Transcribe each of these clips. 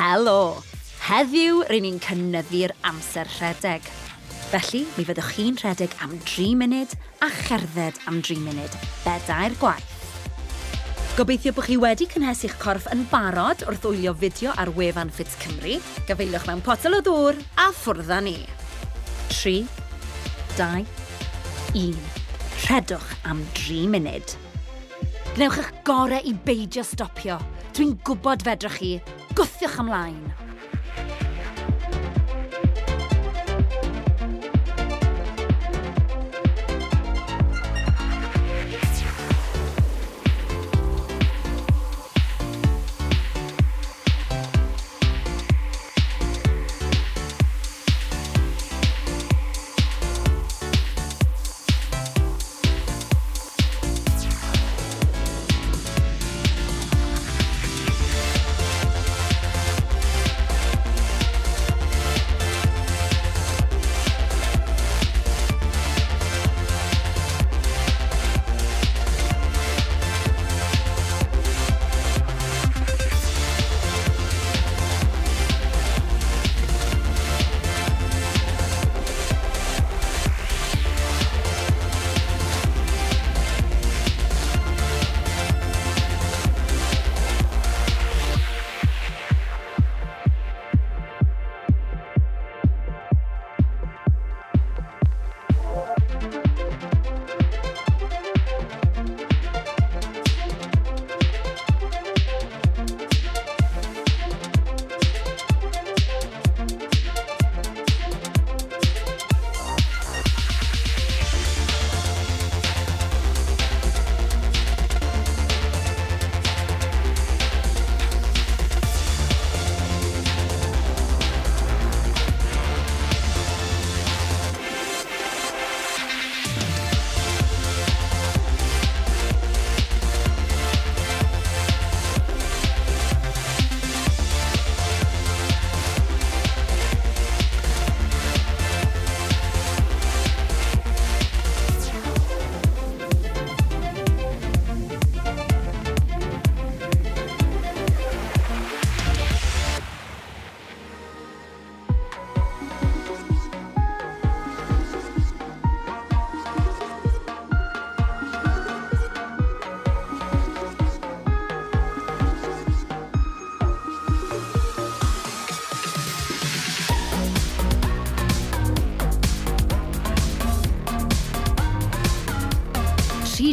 Helo! Heddiw, rydyn ni'n cynnyddu'r amser rhedeg. Felly, mi fyddwch chi'n rhedeg am 3 munud a cherdded am 3 munud, bedair gwaith. Gobeithio bod chi wedi cynhesu'ch corff yn barod wrth wylio fideo ar wefan Fit Cymru, gafeiliwch mewn potel o ddŵr a ffwrdd â ni. 3, 2, 1. Rhedwch am 3 munud. Gnewch eich gorau i beidio stopio. Dwi'n gwybod fedrwch chi, gwthiwch ymlaen.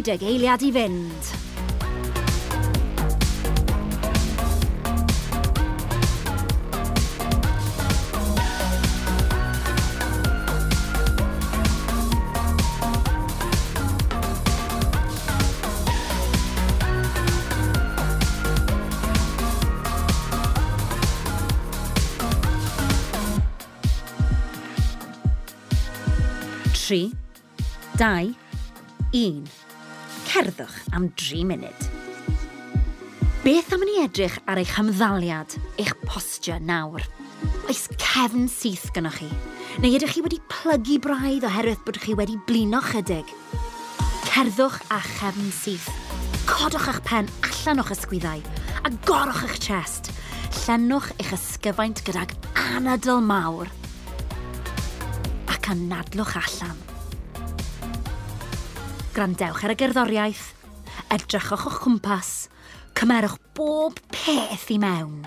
der Gaeliard Event. tri, dau, un. cerddwch am 3 munud. Beth am ni edrych ar eich hymddaliad, eich postio nawr? Oes cefn syth gynnwch chi? Neu ydych chi wedi plygu braidd oherwydd bod chi wedi blino chydig? Cerddwch a chefn syth. Codwch eich pen allan o'ch ysgwyddau a gorwch eich chest. Llenwch eich ysgyfaint gydag anadl mawr. Ac anadlwch allan. Grandewch ar y gerddoriaeth, edrychwch o'ch cwmpas, cymerwch bob peth i mewn.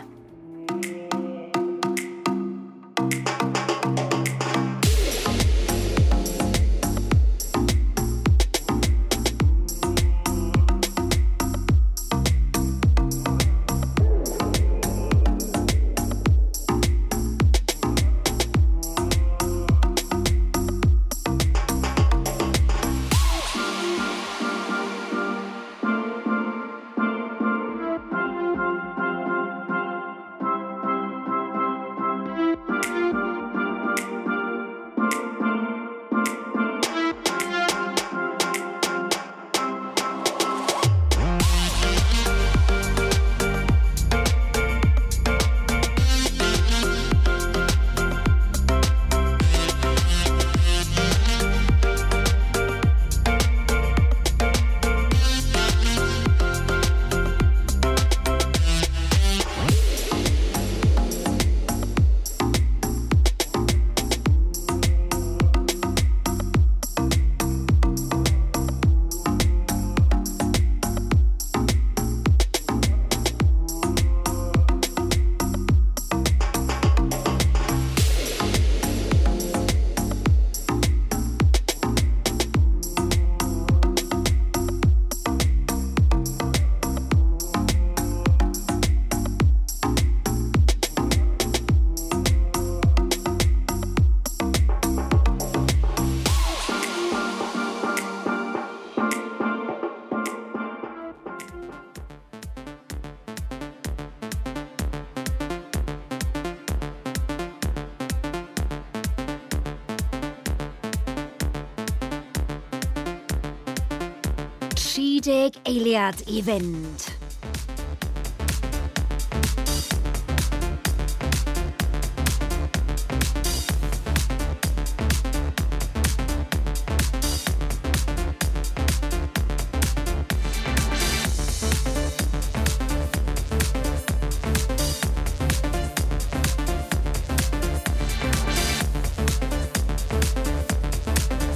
30 eiliad i fynd.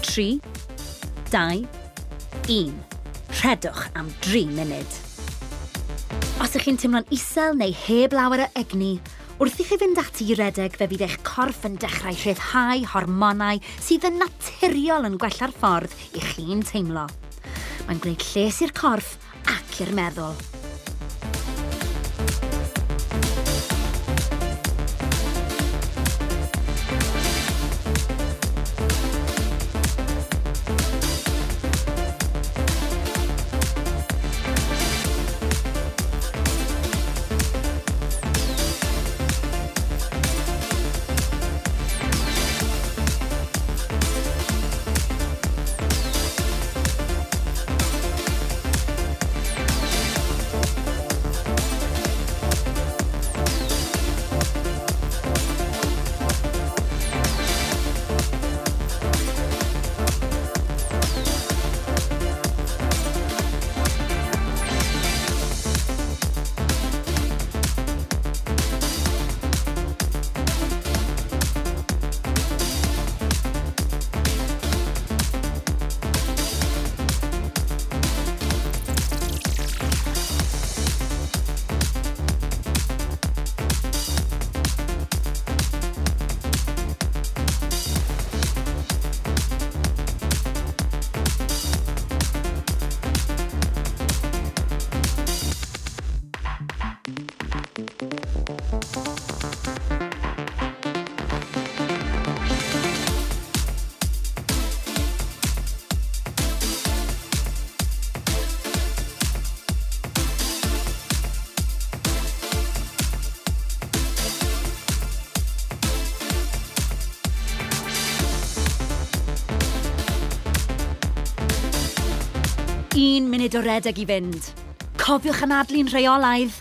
Tri, dau, un. rhedwch am 3 munud. Os ych chi'n teimlo'n isel neu heb lawer o egni, wrth i chi fynd ati i redeg fe bydd eich corff yn dechrau rhyddhau hormonau sydd yn naturiol yn gwella'r ffordd i chi'n teimlo. Mae'n gwneud lles i'r corff ac i'r meddwl. o redeg i fynd. Cofiwch anadlu'n rheolaidd.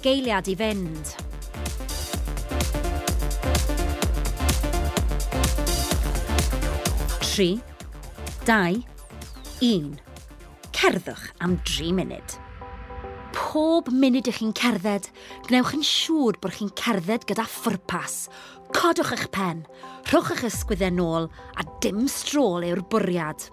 geiliad i fynd. Tri, dau, un. Cerddwch am 3 munud. Pob munud ych chi'n cerdded, gnewch yn siŵr bod chi'n cerdded gyda ffwrpas. Codwch eich pen, rhowch eich ysgwyddau nôl a dim strôl yw'r bwriad.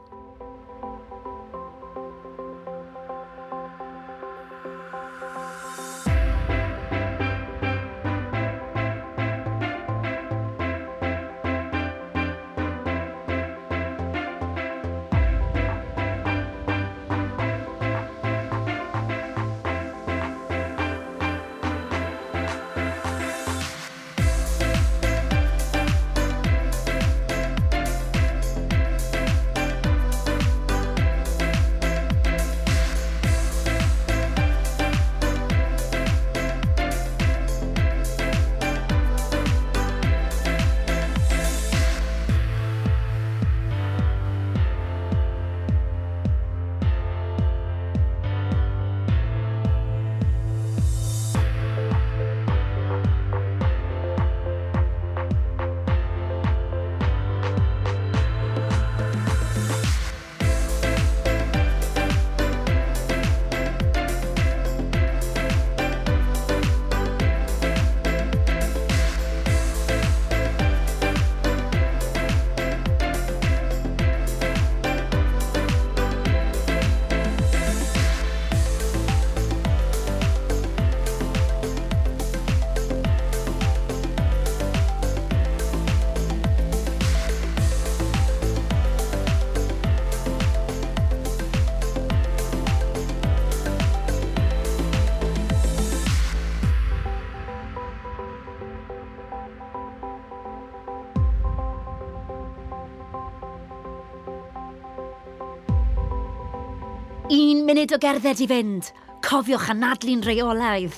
Un munud o gerdded i fynd. Cofiwch anadlu'n reolaidd.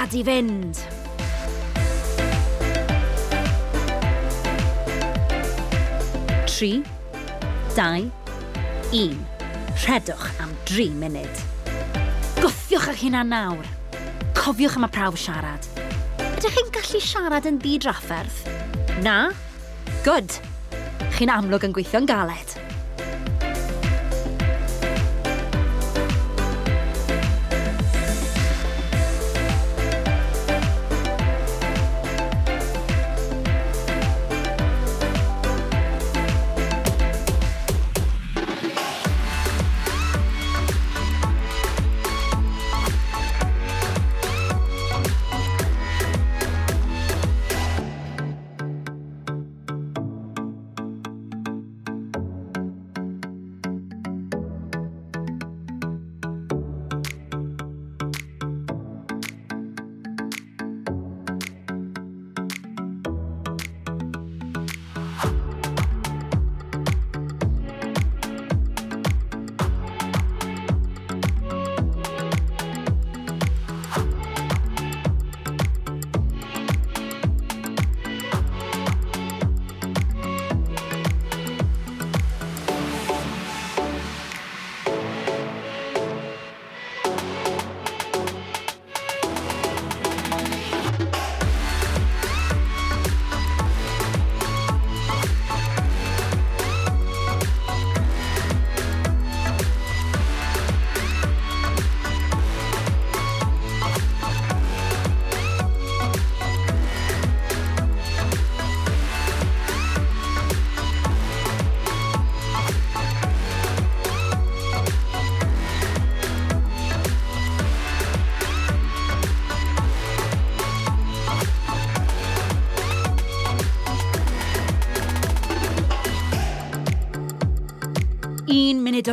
gad i fynd. Tri, dau, un. Rhedwch am dri munud. Gwthiwch eich hunan nawr. Cofiwch am y prawf siarad. Ydych chi'n gallu siarad yn ddi-drafferth? Na? Good. Chi'n amlwg yn gweithio'n galed.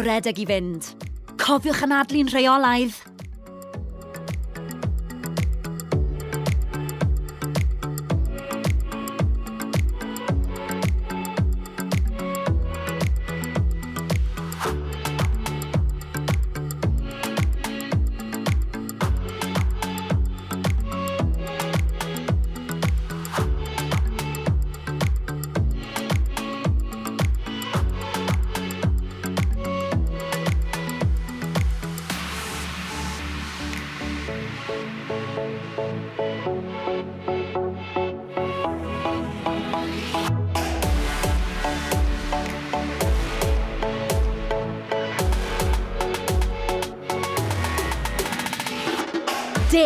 redeg i fynd. Cofiwch anadlu'n rheolaidd.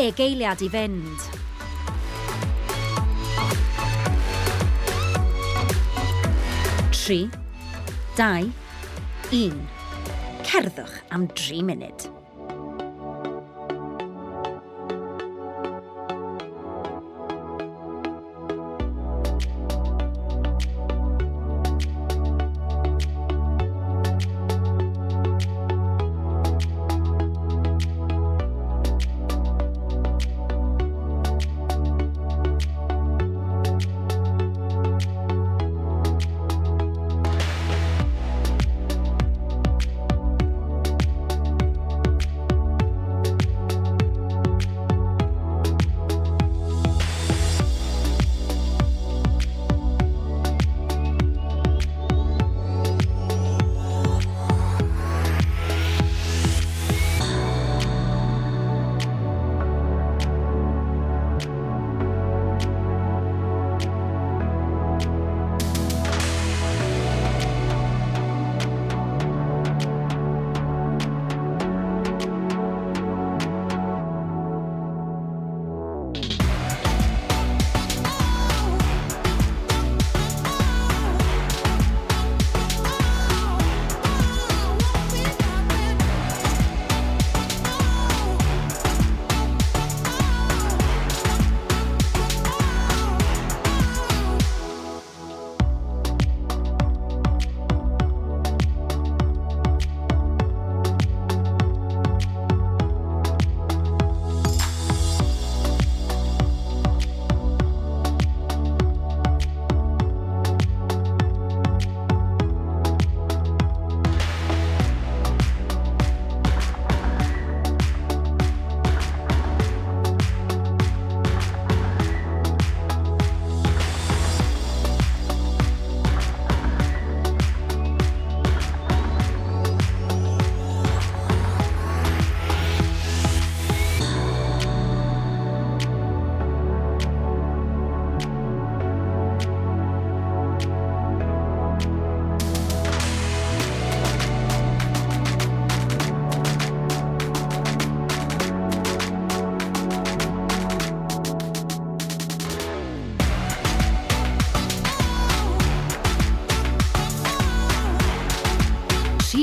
deg eiliad i fynd. Tri, dau, un. Cerddwch am dri munud.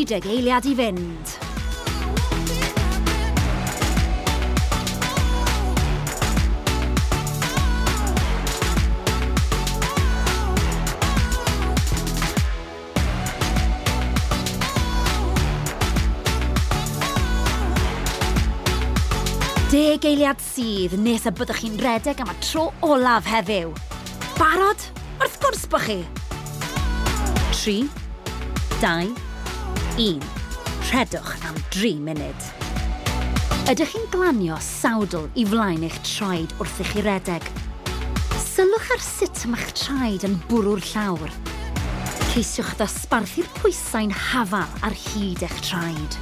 deg eiliad i fynd. Deg eiliad sydd nes y byddwch chi'n redeg am y tro olaf heddiw. Barod? Wrth gwrs bych chi! 3, 2, 1. Rhedwch am 3 munud. Ydych chi'n glanio sawdl i flaen eich traed wrth i chi redeg? Sylwch ar sut mae'ch traed yn bwrw'r llawr. Ceisiwch ddosbarthu'r pwysau'n hafal ar hyd eich traed.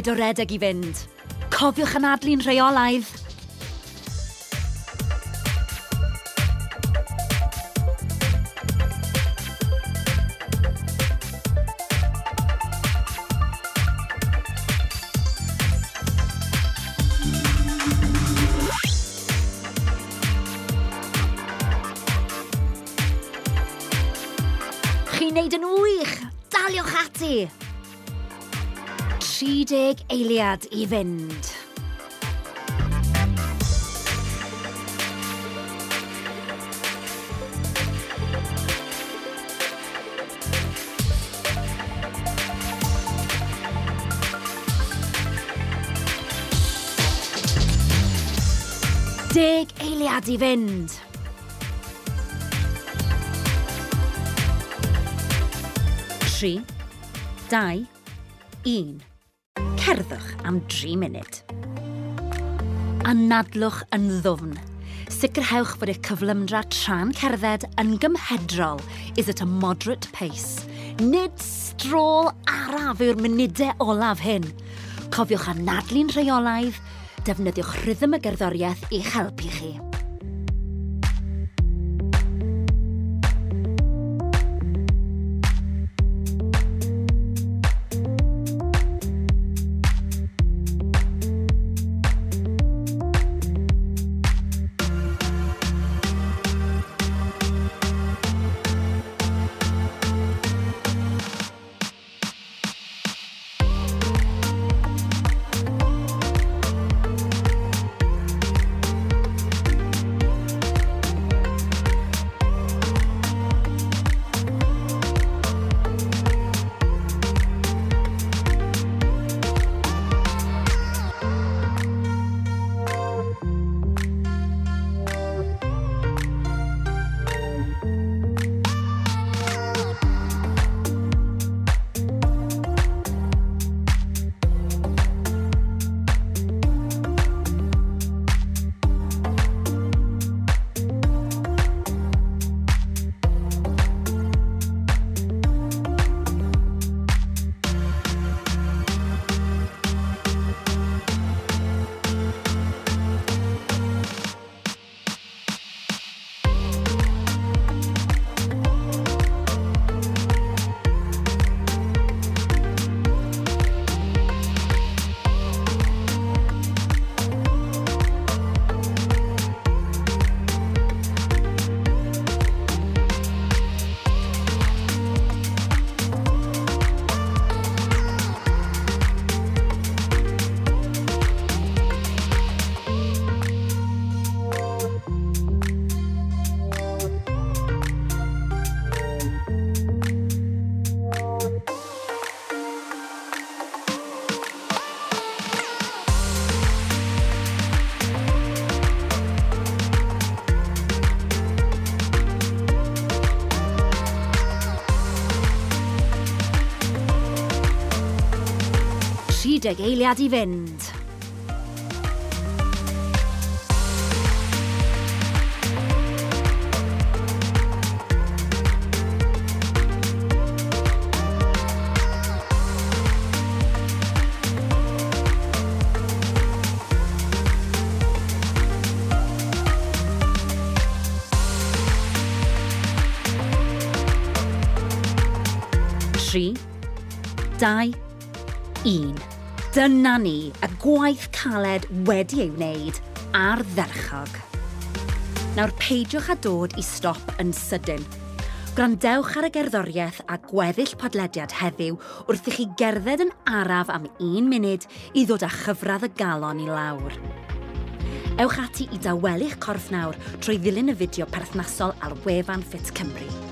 munud o redeg i fynd. Cofiwch anadlu'n rheolaidd. eiliad i fynd. Deg eiliad i fynd. Tri, dau, un. Cerddwch am 3 munud. Anadlwch yn ddwfn. Sicrhewch bod eich cyflymdra tra'n cerdded yn gymhedrol is at a moderate pace. Nid strôl araf yw'r munudau olaf hyn. Cofiwch anadlu'n rheolaidd, defnyddiwch rhythm y gerddoriaeth i'ch helpu chi. 30 eiliad i fynd. tri, dau, un. Dyna ni, y gwaith caled wedi ei wneud ar dderchog. Nawr peidiwch â dod i stop yn sydyn. Gwrandewch ar y gerddoriaeth a gweddill podlediad heddiw wrth i chi gerdded yn araf am un munud i ddod â chyfradd y galon i lawr. Ewch ati i dawelu'ch corff nawr trwy ddilyn y fideo perthnasol ar wefan Fit Cymru.